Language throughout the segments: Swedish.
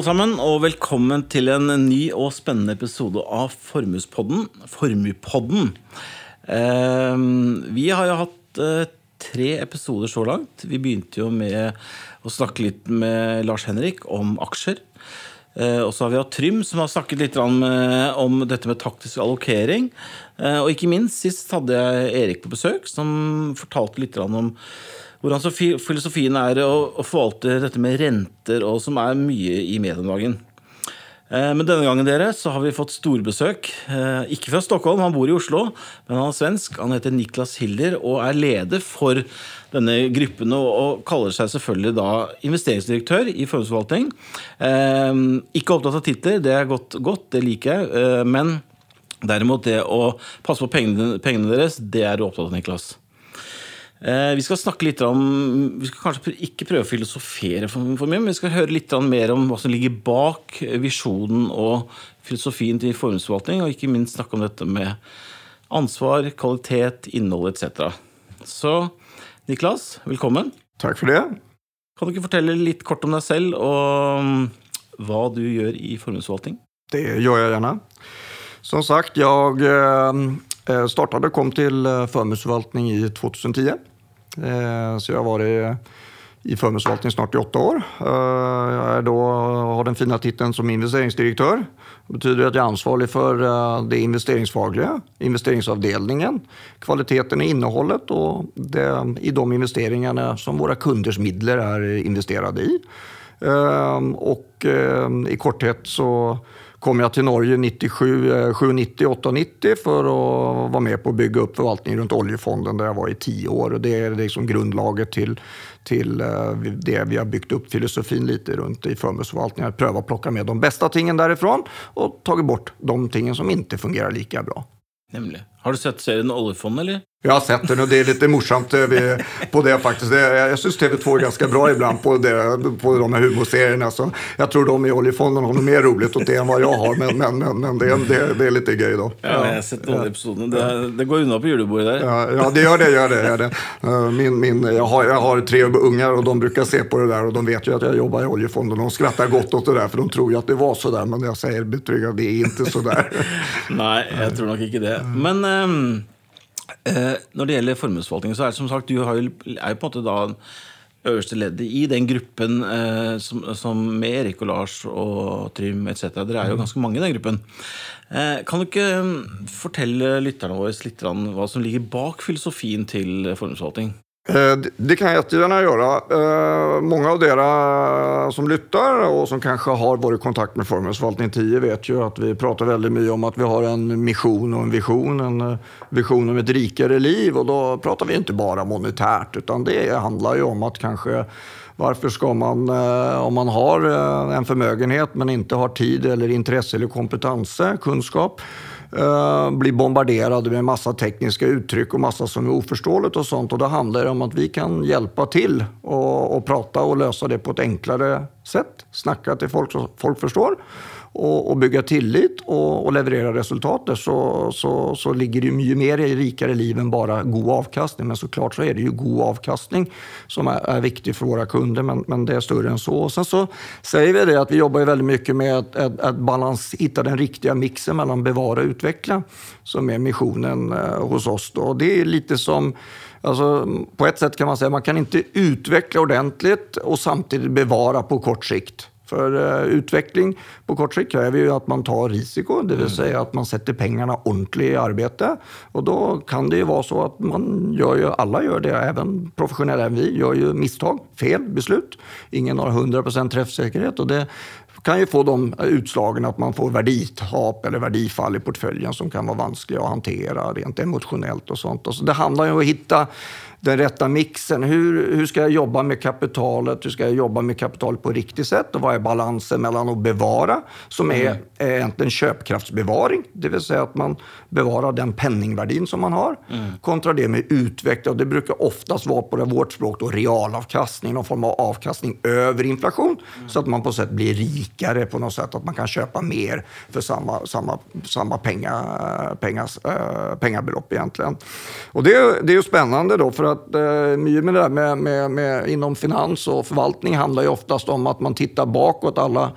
Alle sammen, og velkommen til en ny og spennende episode av Formuespodden. Formuepodden. Ehm, vi har jo hatt eh, tre episoder så langt. Vi begynte jo med å snakke litt med Lars Henrik om aksjer. Eh, og så har vi hatt Trym, som har snakket litt om, om dette med taktisk allokering. Eh, og ikke minst sist hadde jeg Erik på besøk, som fortalte litt om hvordan så fi- filosofien er å, å forvalte dette med renter, og som er mye i media om dagen. Eh, men denne gangen dere, så har vi fått storbesøk. Eh, Ikke fra Stockholm, han bor i Oslo, men han er svensk. Han heter Niklas Hiller og er leder for denne gruppen og, og kaller seg selvfølgelig da investeringsdirektør i formuesforvaltning. Eh, Ikke opptatt av titler, det er godt, godt det liker jeg. Eh, men derimot det å passe på pengene, pengene deres, det er du opptatt av, Niklas. Eh, Vi skal snakke litt om Vi skal kanskje ikke prøve å filosofere for, for mye, men vi skal høre litt mer om hva som ligger bak visjonen og filosofien til formuesforvaltning, og ikke minst snakke om dette med ansvar, kvalitet, innhold etc. Så Niklas, velkommen. Tack för det. Kan du ikke fortelle litt kort om deg selv og mm, hva du gjør i formuesforvaltning? Det gör jag gärna. Som sagt, jag eh, Eh, startade kom till eh, förmånsförvaltning i 2010. Eh, så jag har varit i förmånsförvaltning snart i åtta år. Jag är då, har den fina titeln som investeringsdirektör. Det betyder att jag är ansvarig för det investeringsfagliga, investeringsavdelningen, kvaliteten i innehållet och det, i de investeringarna som våra kunders midler är investerade i. Och i korthet så kom jag till Norge 97, 790, 890 för att vara med på att bygga upp förvaltningen runt oljefonden där jag var i tio år. Och det är liksom grundlaget till, till eh, det vi har byggt upp filosofin lite runt i förmånsförvaltningen. Att pröva att plocka med de bästa tingen därifrån och tagit bort de tingen som inte fungerar lika bra. Nämligen. Har du sett serien Oljefond? eller? Jag har sett den och det är lite morsamt eh, på det faktiskt. Jag syns TV2 är ganska bra ibland på, det, på de här humorserierna. Så jag tror de i Oljefonden har nog mer roligt åt det än vad jag har. Men, men, men, men det, är- det, det är lite gøy då. Ja, jeg har sett noen av episodene. Det, det går unna på julebordet der. Ja, ja, det gör det. Gör det, gör det. Eh, Min, min, jag, har, jag har tre ungar och de brukar se på det där och de vet ju att jag jobbar i Oljefonden. De skrattar gott åt det där för de tror ju att det var så där. Men jag säger betryggande, det är inte så där. Nei, jeg tror nok ikke det. Men ehm, eh, når det gjelder formuesforvaltning, så er det som sagt, du har jo, er jo på en måte da øverste leddet i den gruppen eh, som, som med Erik og Lars og Trym etc. Dere er jo ganske mange i den gruppen. Eh, kan du ikke mm, fortelle lytterne våre litt hva som ligger bak filosofien til formuesforvaltning? Eh, det- kan jag jättegärna göra. Eh, många av er som lyssnar och som kanske har varit i kontakt med Förmånsförvaltning 10 vet ju att vi pratar väldigt mycket om att vi har en mission och en vision. En eh, vision om ett rikare liv och då pratar vi inte bara monetärt utan det handlar ju om att kanske varför ska man, om man har en förmögenhet men inte har tid eller intresse eller kompetens, kunskap, eh, blir bombarderade med massa tekniska uttryck och massa som är oförståeligt och sånt. Och då handlar det om att vi kan hjälpa till och, och prata och lösa det på ett enklare sätt. Snacka till folk som folk förstår och, och bygga tillit och, och leverera resultatet så, så, så ligger det ju mycket mer i rikare liv än bara god avkastning. Men såklart så är det ju god avkastning som är, är viktig för våra kunder, men, men det är större än så. Och sen så säger vi det att vi jobbar ju väldigt mycket med att, att, att balans, hitta den riktiga mixen mellan bevara och utveckla, som är missionen eh, hos oss. Då. Och det är lite som Alltså, på ett sätt kan man säga att man kan inte utveckla ordentligt och samtidigt bevara på kort sikt. För eh, utveckling på kort sikt kräver ju att man tar risiko, det vill säga att man sätter pengarna ordentligt i arbete. Och då kan det ju vara så att man gör ju, alla gör det, även professionella, även vi gör ju misstag, fel beslut. Ingen har 100% träffsäkerhet och det kan ju få de utslagen att man får värditap eller värdifall i portföljen som kan vara vanskliga att hantera rent emotionellt och sånt. Och så det handlar ju om att hitta den rätta mixen. Hur, hur ska jag jobba med kapitalet? Hur ska jag jobba med kapitalet på riktigt sätt? Och vad är balansen mellan att bevara, som är är egentligen köpkraftsbevaring, det vill säga att man bevarar den penningvärdin som man har, kontra det med utveckla. Och det brukar oftast vara på det vårt språk då, realavkastning, någon form av avkastning över inflation, så att man på sätt blir rikare på något sätt, att man kan köpa mer för samma, samma, samma penga, pengas, eh, pengabelopp egentligen. Och det, det är ju spännande då, för att eh, mycket med det där med, med, med, inom finans och förvaltning handlar ju oftast om att man tittar bakåt. Alla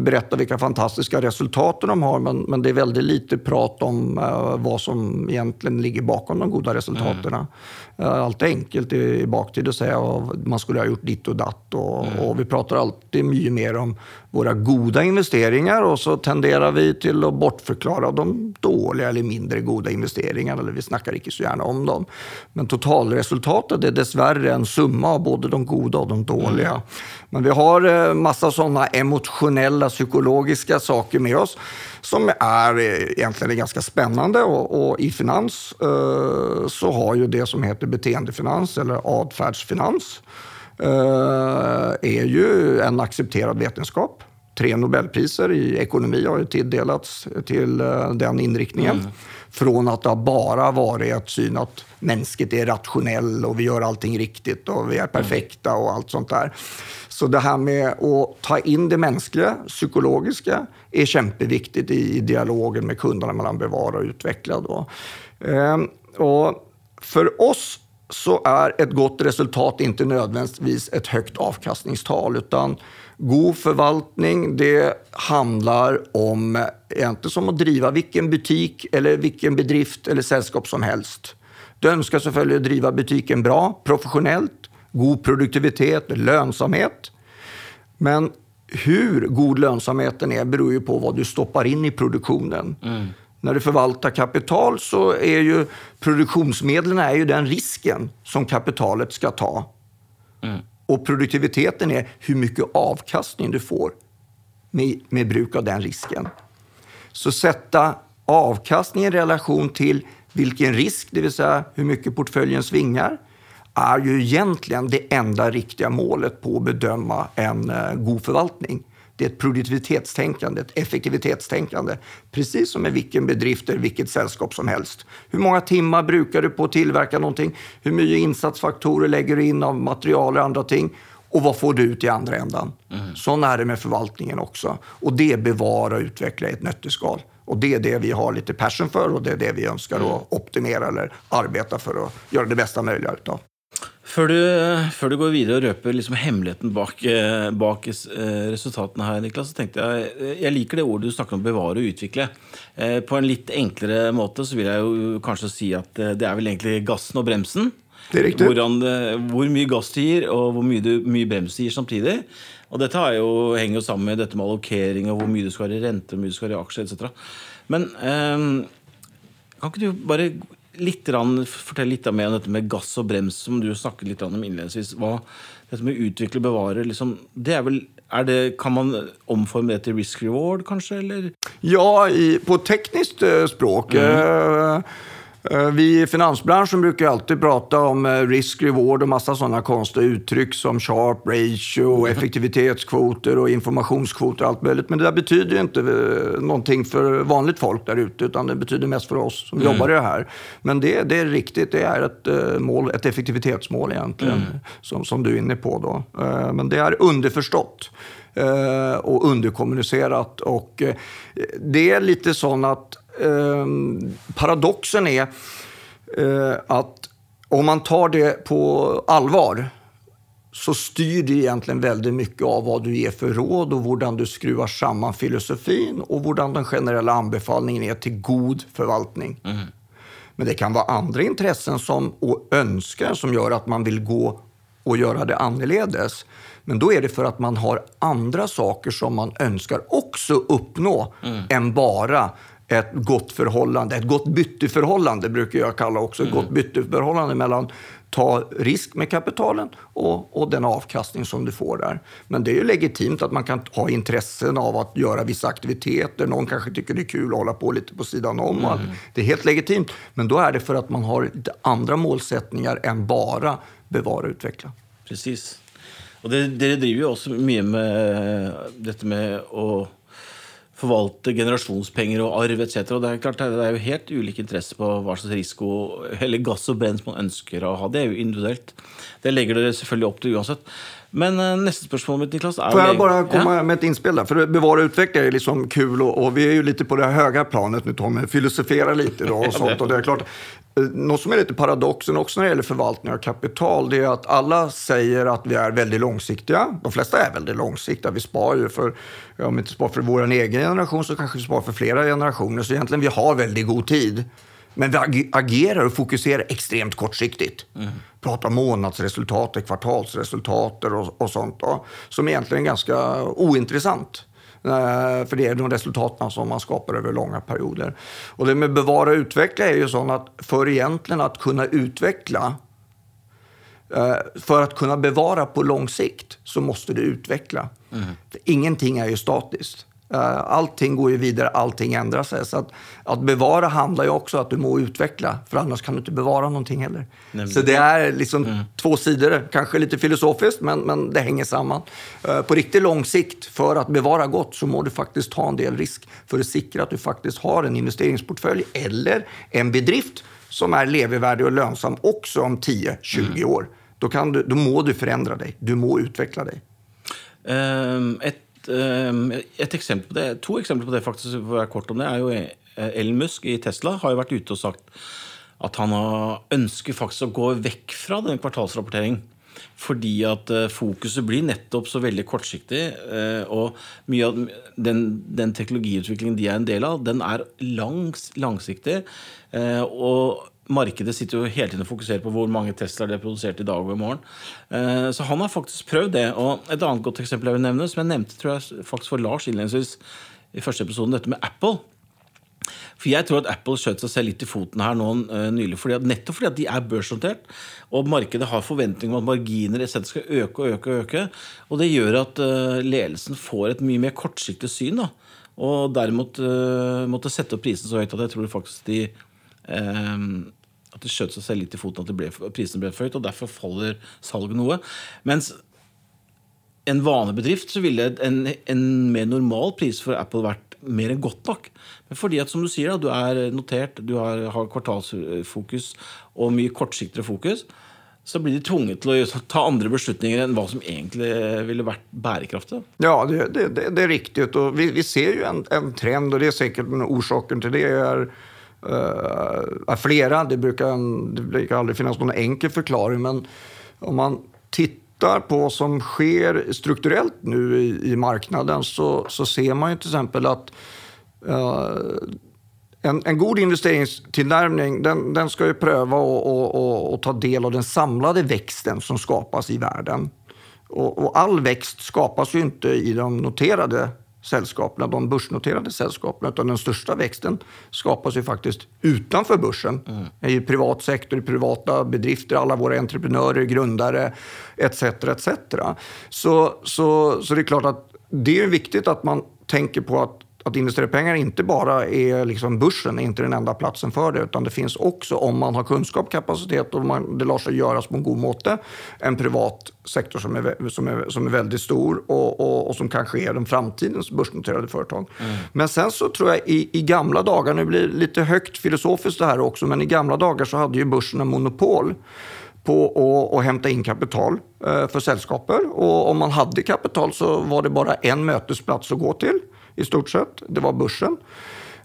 berättar vilka fantastiska resultat de har, men, men det är väldigt lite prat om eh, vad som egentligen ligger bakom de goda resultaten. Mm. Eh, allt är enkelt i, i baktid att säga att man skulle ha gjort ditt och datt. Och, mm. och vi pratar alltid mycket mer om våra goda investeringar och så tenderar vi till att bortförklara de dåliga eller mindre goda investeringarna. Eller vi snackar inte så gärna om dem. Men totalresultatet är dessvärre en summa av både de goda och de dåliga. Mm. Men vi har eh, massa sådana emotionella, psykologiska saker med oss som är eh, egentligen ganska spännande. Och, och i finans eh, så har ju det som heter beteendefinans eller adfärdsfinans eh, är ju en accepterad vetenskap. Tre Nobelpriser i ekonomi har ju tilldelats till eh, den inriktningen. Mm. Från att det bara varit syn att mänskligt är rationell och vi gör allting riktigt och vi är perfekta och allt sånt där. Så det här med att ta in det mänskliga, psykologiska, är kämpeviktigt i, dialogen med kunderna mellan bevara och utveckla. Då. Ehm, och för oss så är ett gott resultat inte nödvändigtvis ett högt avkastningstal, utan god förvaltning, det handlar om, inte som att driva vilken butik eller vilken bedrift eller sällskap som helst. Du önskar selvfølgelig driva butiken bra, professionellt, god produktivitet, lönsamhet. Men hur god lönsamheten är beror ju på vad du stoppar in i produktionen. Mm. När du förvaltar kapital så är ju produktionsmedlen är ju den risken som kapitalet ska ta. Mm. Och produktiviteten är hur mycket avkastning du får med, med bruk av den risken. Så sätta avkastning i relation till vilken risk, det vill säga hur mycket portföljen svingar, är ju egentligen det enda riktiga målet på att bedöma en eh, god förvaltning. Det är ett produktivitetstänkande, ett effektivitetstänkande. Precis som med vilken bedrift eller vilket sällskap som helst. Hur många timmar brukar du på att tillverka någonting? Hur mycket insatsfaktorer lägger du in av material och andra ting? Och vad får du ut i andra ändan? Mm. Så är det med förvaltningen också. Och det bevara och utveckla i ett nötteskal. Och det är det vi har lite passion för och det är det vi önskar mm. att optimera eller arbeta för att göra det bästa möjliga utav. Før du, før du, går videre og røper liksom hemmeligheten bak, eh, bak eh, resultatene her, Niklas, så tenkte jeg eh, Jeg liker det ordet du snakker om bevare og utvikle. På en litt enklere måte så vil jeg jo kanskje si at det er vel egentlig gassen og bremsen. Det er riktig. Hvordan, hvor mye gass du gir, og hvor mye, du, mye brems du gir samtidig. Og dette jo, henger jo sammen med dette med allokering og hvor mye du skal ha i rente, hvor mye du skal ha i aksjer etc. Men eh, kan ikke du bare litt, fortell litt mer om dette med gass og brems, som du snakket litt om innledningsvis. Hva, dette med utvikle og bevare, liksom, det er vel det, kan man omforme det til risk reward, kanskje? Eller? Ja, i, på tekniskt uh, språk. Mm. Eh, vi i finansbranschen brukar alltid prata om eh, risk, reward och massa sådana konstiga uttryck som sharp ratio, mm. effektivitetskvoter och informationskvoter och allt möjligt. Men det där betyder ju inte eh, någonting för vanligt folk där ute, utan det betyder mest för oss som mm. jobbar i det här. Men det, det är riktigt, det är ett, mål, ett effektivitetsmål egentligen, mm. som, som du är inne på då. Men det är underförstått och underkommunicerat. Och det är lite sån att eh, paradoxen är eh, att om man tar det på allvar så styr det egentligen väldigt mycket av vad du ger för råd och hur du skruvar samman filosofin och hur den generella anbefallningen är till god förvaltning. Mm. Men det kan vara andra intressen som, och önskar som gör att man vill gå och göra det annorledes. Men då är det för att man har andra saker som man önskar också uppnå mm. än bara ett gott förhållande, ett gott bytesförhållande brukar jag kalla också, ett mm. gott bytesförhållande mellan ta risk med kapitalen och, och den avkastning som du får där. Men det är ju legitimt att man kan ha intressen av att göra vissa aktiviteter. Någon kanske tycker det är kul att hålla på lite på sidan om. Mm. Det är helt legitimt. Men då är det för att man har lite andra målsättningar än bara bevara och utveckla. Precis. Och det, det driver ju också mycket med detta med att forvalte generasjonspenger og arv etc. Og det er klart det er jo helt ulike interesser på hva slags risiko eller gass og brens man ønsker å ha. Det er jo individuelt. Det legger dere selvfølgelig opp til uansett. Men uh, nästa spörsmål med Niklas är... Får jag bara komma ja? med ett inspel där? För bevara och utveckla är liksom kul och, och, vi är ju lite på det höga planet nu Tommy, filosofera lite då och sånt. Och det är klart, något som är lite paradoxen också när det gäller förvaltning av kapital, det är att alla säger att vi är väldigt långsiktiga. De flesta är väldigt långsiktiga. Vi sparar ju för, om vi inte sparar för vår egen generation så kanske vi sparar för flera generationer. Så egentligen vi har väldigt god tid. Men vi agerar och fokuserar extremt kortsiktigt. Mm. Pratar månadsresultat, kvartalsresultat och, och sånt. Då, som egentligen är ganska ointressant. Eh, för det är de resultaten som man skapar över långa perioder. Och det med bevara och utveckla är ju så att för egentligen att kunna utveckla eh, för att kunna bevara på lång sikt så måste du utveckla. Mm. Ingenting är ju statiskt. Eh, allting går ju vidare, allting ändrar sig. Så att, att bevara handlar ju också om att du må utveckla, för annars kan du inte bevara någonting heller. Nej, så det är liksom mm. två sidor, kanske lite filosofiskt, men, men det hänger samman. Uh, på riktigt lång sikt, för att bevara gott, så må du faktiskt ta en del risk för att säkra att du faktiskt har en investeringsportfölj eller en bedrift som är levervärdig och lönsam också om 10-20 mm. år. Då, kan du, då må du förändra dig, du må utveckla dig. Um, ett Ehm, Ehm, et eksempel på det, to eksempler på det faktisk, for å være kort om det, er jo eh, Elon Musk i Tesla har jo vært ute og sagt at han ønsker faktisk å gå vekk fra den kvartalsrapporteringen. Fordi at eh, fokuset blir nettopp så veldig kortsiktig. Eh, og mye av den, den teknologiutviklingen de er en del av, den er langs, langsiktig. Eh, og markedet sitter jo hele tiden og fokuserer på hvor mange Teslaer det er produsert i dag og i morgen. Eh, så han har faktisk prøvd det. Og et annet godt eksempel jeg vil nevne, som jeg nevnte tror jeg faktisk for Lars innledningsvis i første episoden, dette med Apple. For jeg tror at Apple skjøt seg selv litt i foten her nå uh, nylig. Fordi at, nettopp fordi at de er børsnotert, og markedet har forventninger om at marginer etc. skal øke og øke. Og øke, og det gjør at uh, ledelsen får et mye mer kortsiktig syn. da, Og derimot uh, måtte sette opp prisen så høyt at jeg tror faktisk de at det skjøt seg selv litt i foten at ble, prisene ble for høyt, og derfor faller salget noe. Mens en vanebedrift så ville en, en, mer normal pris for Apple vært mer enn godt nok. Men fordi at som du sier, da, du er notert, du har, har kvartalsfokus og mye kortsiktigere fokus, så blir de tvunget til å ta andre beslutninger enn hva som egentlig ville vært bærekraftig. Ja, det, det, det er riktig. Og vi, vi ser jo en, en, trend, og det er sikkert årsaken til det. er Uh, flera, det brukar, det brukar aldrig finnas någon enkel förklaring, men om man tittar på vad som sker strukturellt nu i, i marknaden så, så ser man ju till exempel att uh, en, en, god investeringstillnärmning den, den ska ju pröva att ta del av den samlade växten som skapas i världen. Och, och all växt skapas ju inte i de noterade sällskapen, de börsnoterade sällskapen, utan den största växten skapas ju faktiskt utanför börsen. Mm. I privat sektor, i privata bedrifter, alla våra entreprenörer, grundare etc. etc. Så, så, så det är klart att det är viktigt att man tänker på att att investera pengar inte bara är liksom börsen, är inte den enda platsen för det, utan det finns också, om man har kunskap, kapacitet och man, det låter sig göras på en god måte, en privat sektor som är, som är, som är väldigt stor och, och, och som kanske är den framtidens börsnoterade företag. Mm. Men sen så tror jag i, i gamla dagar, nu blir det lite högt filosofiskt det här också, men i gamla dagar så hade ju börsen en monopol på att hämta in kapital eh, för sällskaper. Och om man hade kapital så var det bara en mötesplats att gå till i stort sett. Det var börsen.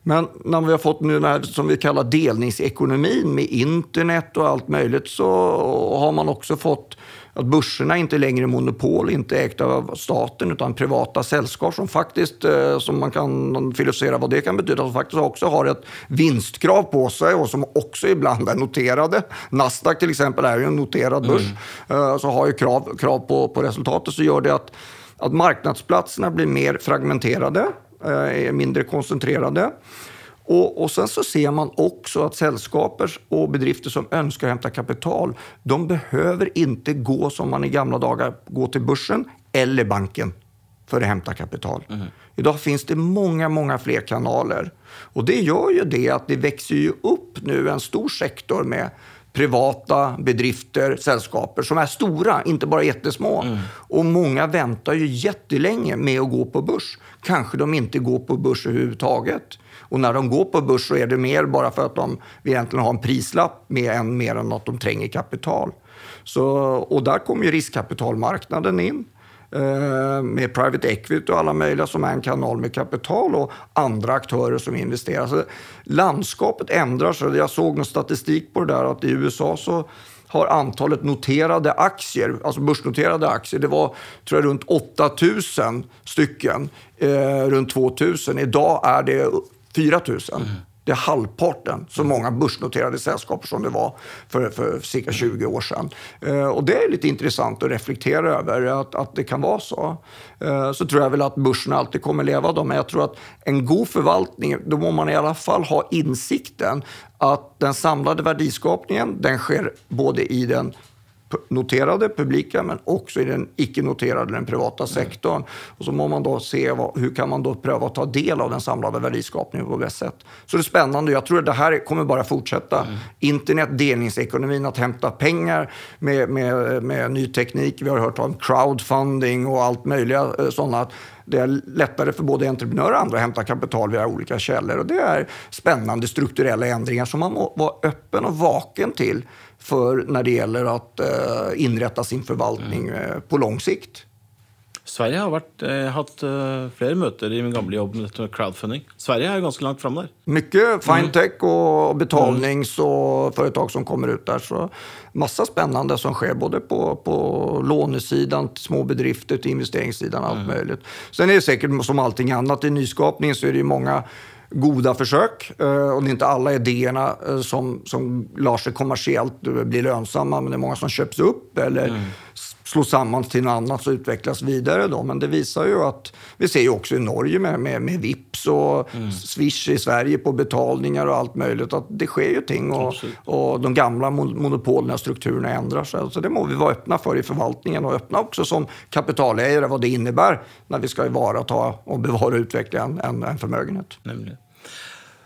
Men när vi har fått nu den här som vi kallar delningsekonomin med internet och allt möjligt så har man också fått att börserna inte längre är monopol, inte ägda av staten utan privata sällskap som faktiskt, eh, som man kan filosofera vad det kan betyda, som faktiskt också har ett vinstkrav på sig och som också ibland är noterade. Nasdaq till exempel är ju en noterad börs, mm. så har ju krav, krav på, på resultatet så gör det att att marknadsplatserna blir mer fragmenterade, är eh, mindre koncentrerade. Och, och, sen så ser man också att sällskaper och bedrifter som önskar hämta kapital, de behöver inte gå som man i gamla dagar, gå till börsen eller banken för att hämta kapital. Mm. Idag finns det många, många fler kanaler. Och det gör ju det att det växer ju upp nu en stor sektor med privata bedrifter, sällskaper som är stora, inte bara jättesmå. Mm. Och många väntar ju jättelänge med att gå på börs. Kanske de inte går på börs överhuvudtaget. Och när de går på börs så är det mer bara för att de egentligen har en prislapp med än mer än att de tränger kapital. Så, och där kommer ju riskkapitalmarknaden in. Eh, med private equity och alla möjliga som är en kanal med kapital och andra aktörer som investerar. Så landskapet ändrar sig. Jag såg någon statistik på det där att i USA så har antalet noterade aktier, alltså börsnoterade aktier, det var tror jag, runt 8000 stycken eh, runt 2000. Idag är det 4000. Mm. Det är halvparten så många börsnoterade sällskap som det var för, för cirka 20 år sedan. Eh, och det är lite intressant att reflektera över att, att det kan vara så. Eh, så tror jag väl att börsen alltid kommer leva då, men jag tror att en god förvaltning, då må man i alla fall ha insikten att den samlade värdeskapningen, den sker både i den noterade publika men också i den icke-noterade, den privata sektorn. Mm. Och så må man då se vad, hur kan man då pröva att ta del av den samlade värdeskapningen på bäst sätt. Så det är spännande. Jag tror att det här kommer bara fortsätta. Mm. Internet, delningsekonomin, att hämta pengar med, med, med ny teknik. Vi har hört om crowdfunding och allt möjliga eh, sådana det är lättare för både entreprenörer och andra att hämta kapital via olika källor. Och det är spännande strukturella ändringar som man må vara öppen och vaken till för när det gäller att eh, inrätta sin förvaltning mm. eh, på lång sikt. Sverige har varit, eh, haft eh, flera möten i min gamla jobb med crowdfunding. Sverige är ganska långt fram där. Mycket fintech och betalnings och företag som kommer ut där. Så massa spännande som sker både på, på lånesidan, små bedrifter till investeringssidan, allt mm. möjligt. Sen är det säkert som allting annat i nyskapningen så är det ju många goda försök. Eh, och det är inte alla idéerna eh, som, som lär sig kommersiellt bli lönsamma, men det är många som köps upp eller mm. Slås samman till något annat och utvecklas vidare. Då. Men det visar ju att, vi ser ju också i Norge med, med, med Vips och mm. Swish i Sverige på betalningar och allt möjligt, att det sker ju ting och, och de gamla monopolen och strukturerna ändrar sig. Så det må vi vara öppna för i förvaltningen och öppna också som kapitalägare vad det innebär när vi ska ta och bevara och utveckla en, en, en förmögenhet. Nämligen.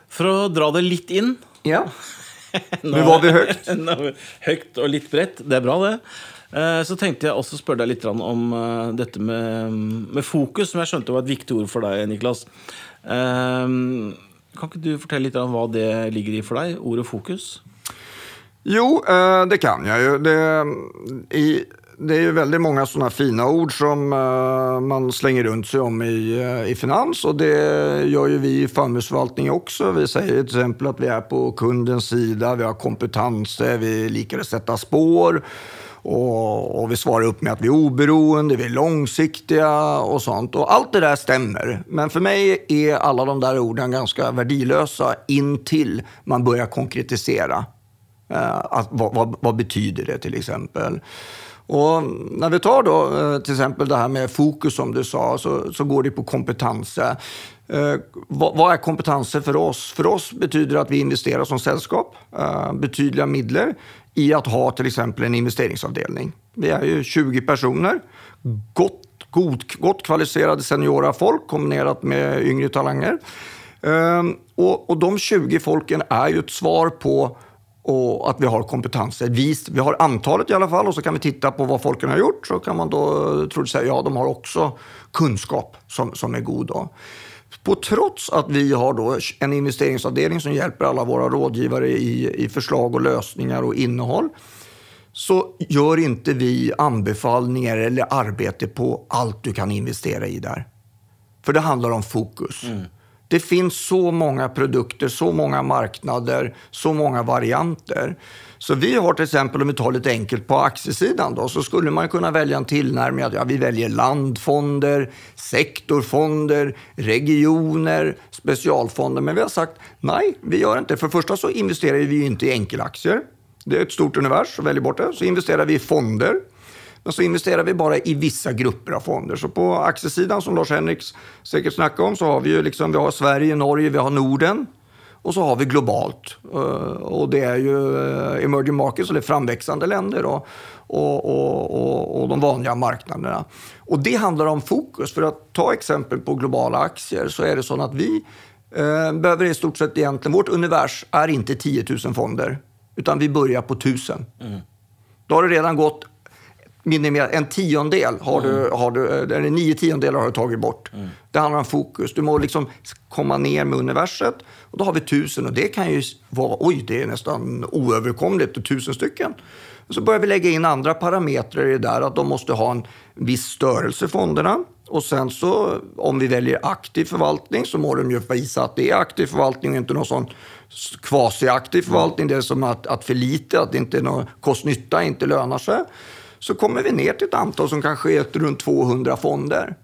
För att dra det lite in. Ja. Nu var vi högt. högt och lite brett. Det är bra, det. Eh, så tänkte jag också fråga dig lite om eh, dette med, med fokus, som jag skjønte var ett viktigt ord för dig, Niklas. Ehm, kan inte du berätta lite om vad det ligger i för dig, ordet fokus? Jo, eh, det kan jag ju. Det, i, det är ju väldigt många sådana fina ord som uh, man slänger runt sig om i, uh, i finans och det gör ju vi i förmögenhetsförvaltning också. Vi säger till exempel att vi är på kundens sida, vi har kompetenser, vi lyckades sätta spår och, och, vi svarar upp med att vi är oberoende, vi är långsiktiga och sånt. Och allt det där stämmer. Men för mig är alla de där orden ganska värdilösa intill man börjar konkretisera. Eh, att, vad, vad, vad betyder det till exempel? Och när vi tar då eh, till exempel det här med fokus som du sa, så, så går det på kompetenser. Eh, vad, vad, är kompetenser för oss? För oss betyder det att vi investerar som sällskap eh, betydliga medel i att ha till exempel en investeringsavdelning. Vi är ju 20 personer, gott, god, gott kvalificerade seniora folk kombinerat med yngre talanger. Eh, och, och de 20 folken är ju ett svar på och att vi har kompetenser. Vi, vi har antalet i alla fall och så kan vi titta på vad folken har gjort. Så kan man då eh, troligtvis säga ja, de har också kunskap som, som är god. Då. På trots att vi har då en investeringsavdelning som hjälper alla våra rådgivare i, i förslag och lösningar och innehåll så gör inte vi anbefallningar eller arbete på allt du kan investera i där. För det handlar om fokus. Mm. Det finns så många produkter, så många marknader, så många varianter. Så vi har till exempel, om vi tar lite enkelt på aktiesidan då, så skulle man kunna välja en tillnärmning att ja, vi väljer landfonder, sektorfonder, regioner, specialfonder. Men vi har sagt nej, vi gör inte. För det första så investerar vi inte i enkelaktier. Det är ett stort univers, så välj bort det. Så investerar vi i fonder. Men så investerar vi bara i vissa grupper av fonder. Så på aktiesidan, som Lars Henrik säkert snackar om, så har vi ju liksom, vi har Sverige, Norge, vi har Norden. Och så har vi globalt. Eh, och det är ju eh, emerging markets, eller framväxande länder. Och, och, och, och, de vanliga marknaderna. Och det handlar om fokus. För att ta exempel på globala aktier så är det så att vi eh, behöver i stort sett egentligen, vårt univers är inte 10 000 fonder, utan vi börjar på 1000. Mm. Då har det redan gått minimera, en tiondel har du, mm. har du, eller nio tiondelar har du tagit bort. Mm. Det handlar om fokus. Du må liksom komma ner med universet och då har vi tusen och det kan ju vara, oj, det är nästan oöverkomligt, tusen stycken. Och så börjar vi lägga in andra parametrar i det där, att de måste ha en viss störelse, fonderna. Och sen så, om vi väljer aktiv förvaltning så må de ju visa att det är aktiv förvaltning och inte någon sån kvasi-aktiv förvaltning. Det är som att, att för lite, att det inte är någon kost-nytta, inte lönar sig. Så kommer vi ner till ett antal som kanske är runt 200 fonder.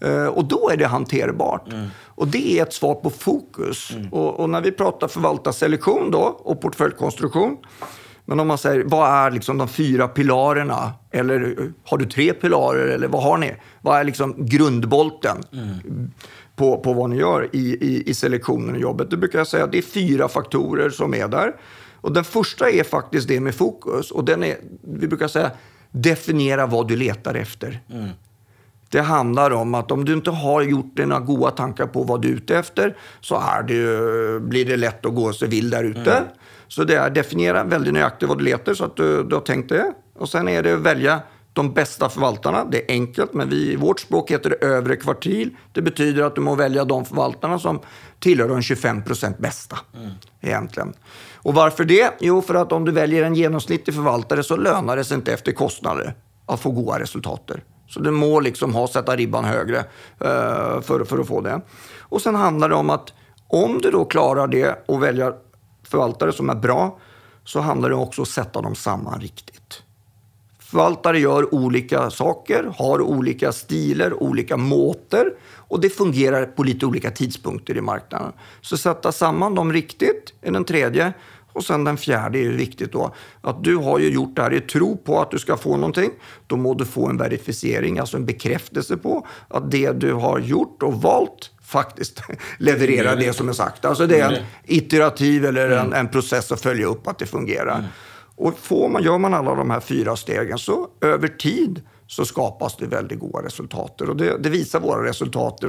Eh, och då är det hanterbart. Mm. Och det är ett svar på fokus. Mm. Och, och, när vi pratar förvaltarselektion då och portföljkonstruktion. Men om man säger, vad är liksom de fyra pilarerna? Eller har du tre pilarer? Eller vad har ni? Vad är liksom grundbolten mm. på, på vad ni gör i, i, i selektionen och jobbet? Då brukar jag säga att det är fyra faktorer som är där. Och den första är faktiskt det med fokus. Och den är, vi brukar säga, definiera vad du letar efter. Mm. Det handlar om att om du inte har gjort dina goda tankar på vad du är ute efter så är det, blir det lätt att gå sig vill där ute. Mm. Så det är definiera väldigt nöjaktigt vad du letar så att du, du har tänkt det. Och sen är det att välja de bästa förvaltarna. Det är enkelt, men vi, i vårt språk heter det övre kvartil. Det betyder att du må välja de förvaltarna som tillhör de 25 procent bästa. Mm. Egentligen. Och varför det? Jo, för att om du väljer en genomsnittlig förvaltare så lönar det sig inte efter kostnader att få goda resultat. Så du må liksom ha, sätta ribban högre uh, för, för att få det. Och sen handlar det om att om du då klarar det och väljer förvaltare som är bra så handlar det också om att sätta dem samman riktigt. Förvaltare gör olika saker, har olika stilar, olika måter och det fungerar på lite olika tidpunkter i marknaden. Så sätta samman dem riktigt är den tredje. Och sen den fjärde är viktigt då, att du har ju gjort det här i tro på att du ska få någonting. Då må du få en verifiering, alltså en bekräftelse på att det du har gjort och valt faktiskt levererar det som är sagt. Alltså det är en iterativ eller en, mm. en process att följa upp att det fungerar. Och får man, gör man alla de här fyra stegen så över tid så skapas det väldigt goda resultat. Och det, det visar våra resultat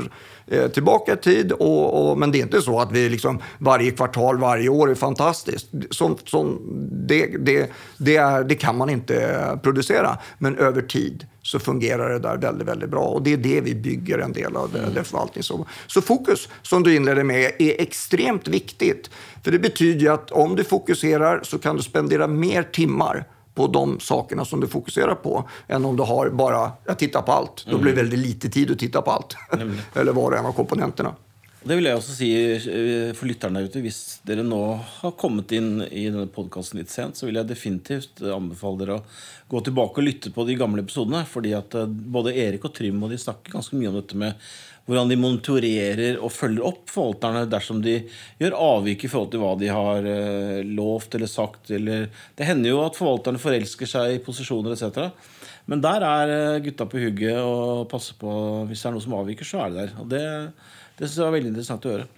eh, tillbaka i tid. Och, och, men det är inte så att vi liksom varje kvartal, varje år är fantastiskt. Som, som det, det, det, är, det kan man inte producera. Men över tid så fungerar det där väldigt, väldigt bra. Och det är det vi bygger en del av mm. det förvaltning. Så, så fokus, som du inledde med, är extremt viktigt. För det betyder ju att om du fokuserar så kan du spendera mer timmar på de sakerna som du fokuserar på än om du har bara, jag tittar på allt. Då blir det väldigt lite tid att titta på allt. Mm. Eller var och en av komponenterna. Det vill jag också säga eh, för lyssnarna ute. Om ni nu har kommit in i denne podcasten lite sent, så vill jag definitivt anbefala er att gå tillbaka och lyssna på de gamla episoderna. För att eh, både Erik och Trym de snackar ganska mycket om detta med hvordan de monitorerer og følger opp forvalterne dersom de gjør avvik i forhold til hva de har eh, lovt eller sagt. Eller, det hender jo at forvalterne forelsker seg i posisjoner etc. Men der er eh, gutta på hugget og passer på hvis det er noe som avviker, så er det der. Og det, det syns jeg var veldig interessant å høre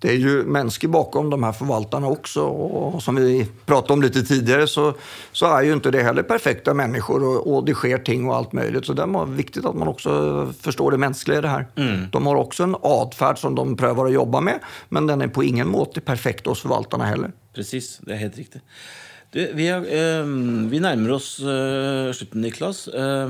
det är ju människor bakom de här förvaltarna också. Och som vi pratade om lite tidigare så, så är ju inte det heller perfekta människor och, och det sker ting och allt möjligt. Så det är viktigt att man också förstår det mänskliga i det här. Mm. De har också en adfärd som de prövar att jobba med, men den är på ingen måte perfekt hos förvaltarna heller. Precis, det är helt riktigt. Du, vi, har, eh, vi närmar oss eh, slutet, Niklas. Eh,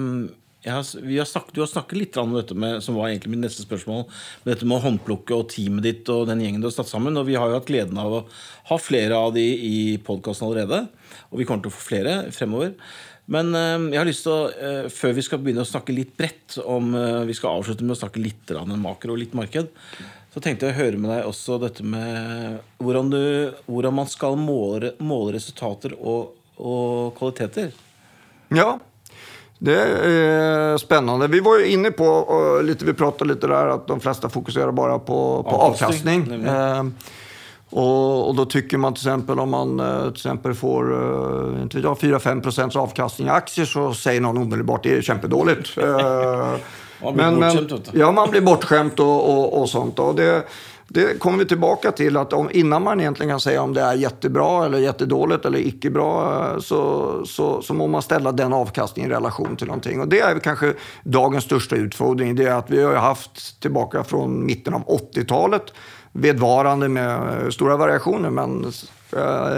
jeg har, har snakket, du har snakket litt om dette med, som var egentlig mitt neste spørsmål, med dette med å håndplukke og teamet ditt og den gjengen du har satt sammen. Og vi har jo hatt gleden av å ha flere av de i podkasten allerede. Og vi kommer til å få flere fremover. Men eh, uh, jeg har lyst til å, uh, eh, før vi skal begynne å snakke litt bredt om uh, Vi skal avslutte med å snakke litt makro og litt marked. Så tenkte jeg å høre med deg også dette med hvordan, du, hvordan man skal måle, måle resultater og, og kvaliteter. Ja, det är spännande. Vi var ju inne på, lite, vi pratade lite där, att de flesta fokuserar bara på, på avkastning. avkastning. Eh, och, och, då tycker man till exempel om man eh, till exempel får eh, inte 4-5 procents avkastning i aktier så säger någon omedelbart det är kämpedåligt. man blir men, men, ja, man blir bortskämt och, och, och sånt. Och det, det kommer vi tillbaka till att om, innan man egentligen kan säga om det är jättebra eller jättedåligt eller icke bra eh, så, så, så må man ställa den avkastningen i relation till någonting. Och det är kanske dagens största utfordring. Det är att vi har haft tillbaka från mitten av 80-talet vedvarande med stora variationer men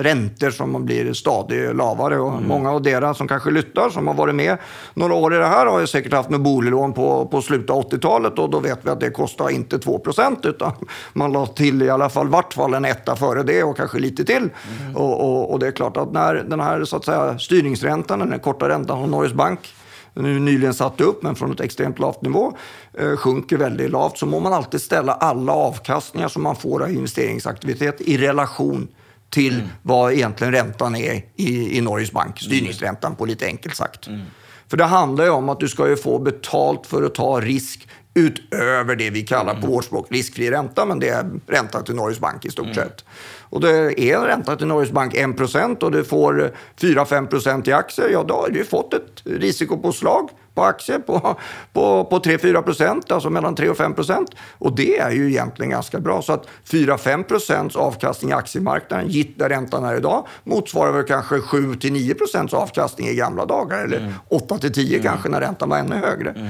räntor som blir stadigt lavare. Och mm. Många av er som kanske lyssnar, som har varit med några år i det här, har ju säkert haft med bolån på, på slutet av 80-talet och då vet vi att det kostar inte 2% utan man la till i alla fall vart fall en etta före det och kanske lite till. Mm. Och, och, och, det är klart att när den här så att säga, styrningsräntan, den korta räntan från Norges Bank är nyligen satt upp, men från ett extremt lavt nivå, eh, sjunker väldigt lavt, så må man alltid ställa alla avkastningar som man får av investeringsaktivitet i relation till mm. vad egentligen räntan är i, i Norges Bank, styrningsräntan på lite enkelt sagt. Mm. För det handlar ju om att du ska ju få betalt för att ta risk utöver det vi kallar på vårt språk riskfri ränta, men det är ränta till Norges Bank i stort mm. sett. Och det är en ränta till Norges Bank 1% och du får 4-5% i aktier, ja då har du fått ett risikopåslag på aktier på, på, på 3-4 procent, alltså mellan 3 och 5 procent. Och det är ju egentligen ganska bra. Så att 4-5 procents avkastning i aktiemarknaden, gitt där räntan är idag, motsvarar väl kanske 7-9 procents avkastning i gamla dagar. Eller mm. 8-10 mm. kanske när räntan var ännu högre. Mm.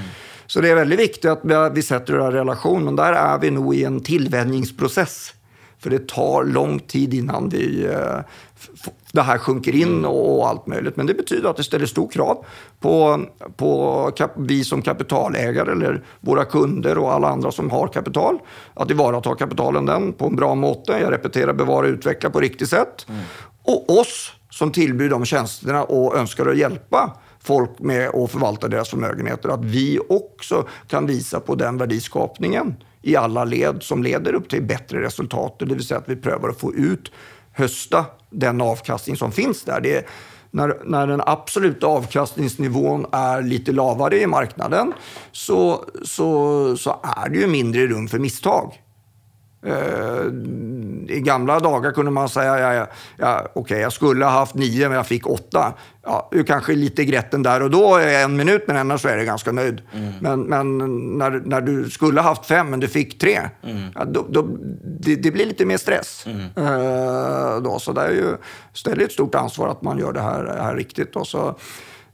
Så det är väldigt viktigt att vi sätter det här i relation, men där är vi nog i en tillvänjningsprocess. För det tar lång tid innan vi, eh, det här sjunker in mm. och allt möjligt. Men det betyder att det ställer stor krav på, på kap, vi som kapitalägare eller våra kunder och alla andra som har kapital. Att tillvarata kapitalen den på en bra måte. Jag repeterar, bevara och utveckla på riktigt sätt. Mm. Och oss som tillbyr de tjänsterna och önskar att hjälpa folk med att förvalta deras förmögenheter. Att vi också kan visa på den värdeskapningen i alla led som leder upp till bättre resultat. Det vill säga att vi prövar att få ut, hösta den avkastning som finns där. Det är, när, när den absoluta avkastningsnivån är lite lavare i marknaden så, så, så är det ju mindre rum för misstag. Uh, I gamla dagar kunde man säga, ja, ja, ja, okej, okay, jag skulle ha haft nio, men jag fick åtta. Ja, du kanske lite grätten där och då, en minut, men annars så är du ganska nöjd. Mm. Men, men när, när du skulle ha haft fem, men du fick tre, mm. ja, då, då, det, det, blir lite mer stress. Mm. Uh, då, så det är ju, ställer ett stort ansvar att man gör det här, här riktigt. Då, så.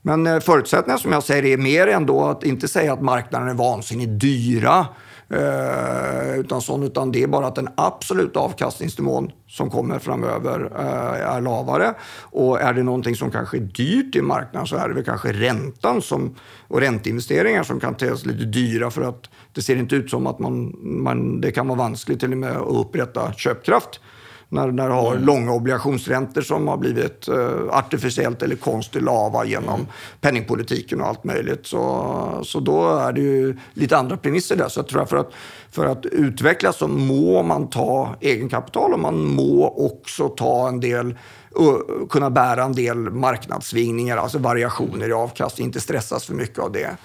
Men uh, förutsättningarna som jag säger är mer ändå att inte säga att marknaden är vansinnigt dyra. Eh, utan, sån, utan det är bara att den absoluta avkastningsnivån som kommer framöver eh, är lavare. Och är det någonting som kanske är dyrt i marknaden så är det väl kanske räntan som, och ränteinvesteringar som kan te lite dyra för att det ser inte ut som att man, man, det kan vara vanskligt till och med att upprätta köpkraft när, när du har mm. långa obligationsräntor som har blivit uh, artificiellt eller konstigt lava genom mm. penningpolitiken och allt möjligt. Så, så då är det ju lite andra premisser där. Så jag tror att för att, för att utvecklas så må man ta egenkapital och man må också ta en del och kunna bära en del marknadssvingningar, alltså variationer i avkastning, inte stressas för mycket av det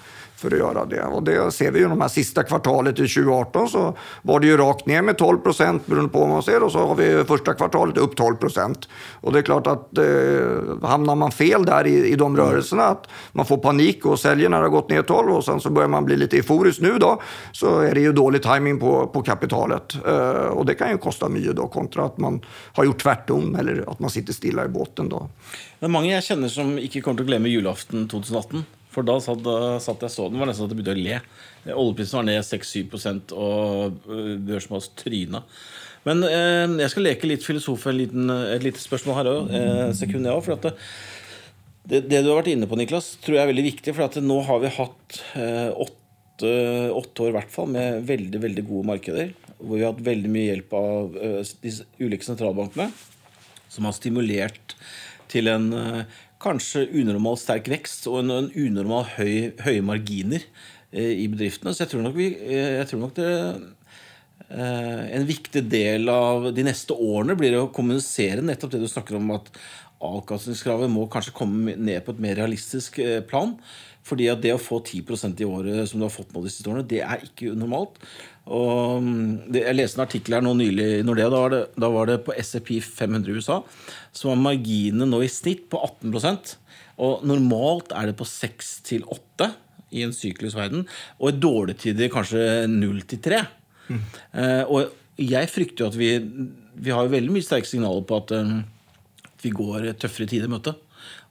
för att göra det. Och det ser vi ju de här sista kvartalet i 2018 så var det ju rakt ner med 12 procent beroende på vad man ser och så har vi första kvartalet upp 12 procent. Och det är klart att eh, hamnar man fel där i, i de rörelserna, att man får panik och säljer när det har gått ner 12 och sen så börjar man bli lite euforisk nu då, så är det ju dålig timing på, på kapitalet. Eh, och det kan ju kosta mycket då kontra att man har gjort tvärtom eller att man sitter stilla i båten då. Det är många jag känner som inte kommer att glömma julafton 2018. For da satt, satt jeg så den, var nesten at jeg begynte å le. Oljeprisen var ned 6-7 og øh, børsen var tryna. Men eh, jeg skal leke litt filosof en liten, et lite spørsmål her òg. Eh, sekund, òg. for det, det, det, du har vært inne på, Niklas, tror jeg er veldig viktig. For at nå har vi hatt eh, åtte, åtte, år hvert fall med veldig veldig gode markeder. Hvor vi har hatt veldig mye hjelp av øh, eh, de ulike sentralbankene. Som har stimulert til en kanskje unormalt sterk vekst og en, en unormal høy, høye marginer eh, i bedriftene. Så jeg tror nok, vi, eh, jeg tror nok det eh, En viktig del av de neste årene blir å kommunisere nettopp det du snakker om, at avkastningskravet må kanskje komme ned på et mer realistisk eh, plan. Fordi at det å få 10 i året som du har fått nå de siste årene, det er ikke unormalt. Og mm, det, jeg leste en artikkel her nå nylig når det, Da var det, da var det på SEP 500 i USA. Så var marginene nå i snitt på 18 Og normalt er det på 6 8 i en syklusverden. Og i dårlige tider kanskje 0 3. Mm. Eh, og jeg frykter jo at vi Vi har jo veldig mye sterke signaler på at um, vi går tøffere tider i møte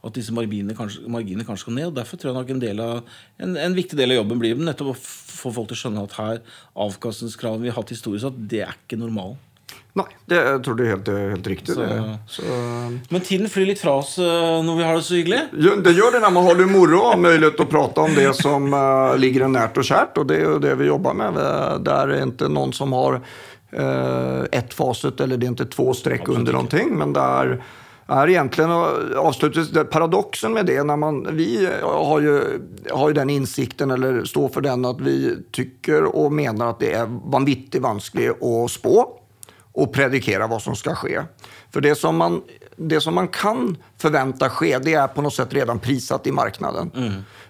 at disse marginene kanskje, marginene kanskje skal ned. og Derfor tror jeg nok en, del av, en, en, viktig del av jobben blir nettopp å få folk til å skjønne at her avkastningskravene vi har hatt historisk, at det er ikke normalen. Nej, det, tror det är helt, helt riktigt. Så- det. Så, Men tiden flyr litt fra oss eh, når vi har det så hyggelig. Det gör det när man har det moro och har möjlighet att prata om det som uh, ligger en närt och kärt. Och det är ju det vi jobbar med. Där är inte någon som har eh, ett facit eller det är inte två streck under någonting. Men där är egentligen avslutet, avslutningsvis paradoxen med det. När man, vi har ju, har ju den insikten eller står för den att vi tycker och menar att det är vanvittigt vanskligt att spå och predikera vad som ska ske. För det som man, det som man kan förvänta ske, det är på något sätt redan prissatt i marknaden.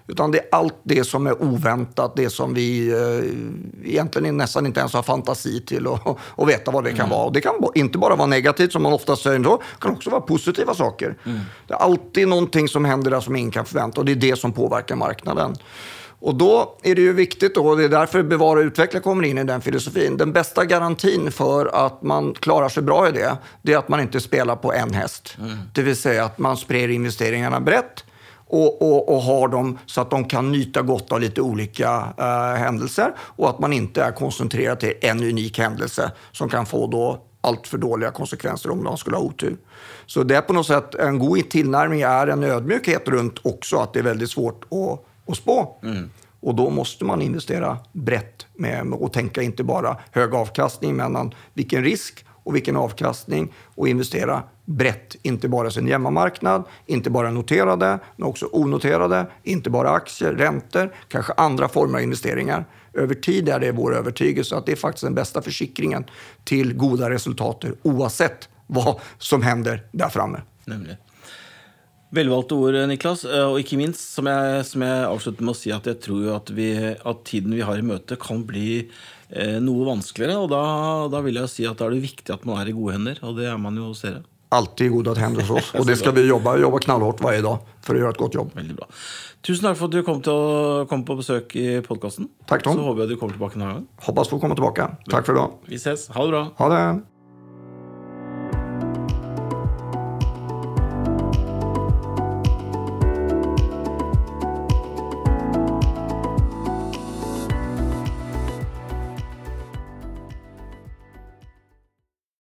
Utan det är allt det som är oväntat, det som vi eh, egentligen nästan inte ens har fantasi till att att veta vad det kan vara. Och det kan inte bara vara negativt som man ofta säger, det kan också vara positiva saker. Det är alltid någonting som händer där som ingen kan förvänta och det är det som påverkar marknaden. Och då är det ju viktigt, och det är därför Bevara och utveckla kommer in i den filosofin. Den bästa garantin för att man klarar sig bra i det, det är att man inte spelar på en häst. Det vill säga att man sprer investeringarna brett och, och, och har dem så att de kan nyta gott av lite olika eh, händelser och att man inte är koncentrerad till en unik händelse som kan få då allt för dåliga konsekvenser om man skulle ha otur. Så det är på något sätt en god tillnärmning är en ödmjukhet runt också att det är väldigt svårt att, att spå. Och då måste man investera brett med, och tänka inte bara hög avkastning, men vilken risk och vilken avkastning och investera brett. Inte bara sin hemmamarknad, inte bara noterade, men också onoterade, inte bara aktier, räntor, kanske andra former av investeringar. Över tid är det vår övertygelse att det är faktiskt den bästa försikringen till goda resultat oavsett vad som händer där framme. Nemlig. Velvalgte ord, Niklas. Eh, Og ikke minst, som jeg, som jeg avslutter med å si, at jeg tror at, vi, at tiden vi har i møte, kan bli eh, noe vanskeligere. Og da, da vil jeg si at da er det viktig at man er i gode hender, og det er man jo hos dere. Alltid goda händer hos oss och det ska vi jobba, jobba knallhårt varje dag för att göra ett gott jobb. Veldig bra. Tusen takk for at du kom, å, kom på besøk i podkasten. Takk. Så håper jeg du kommer tilbake en annen gang. Hoppas få komma tillbaka. Tack för idag. Vi ses. Ha det bra. Ha det!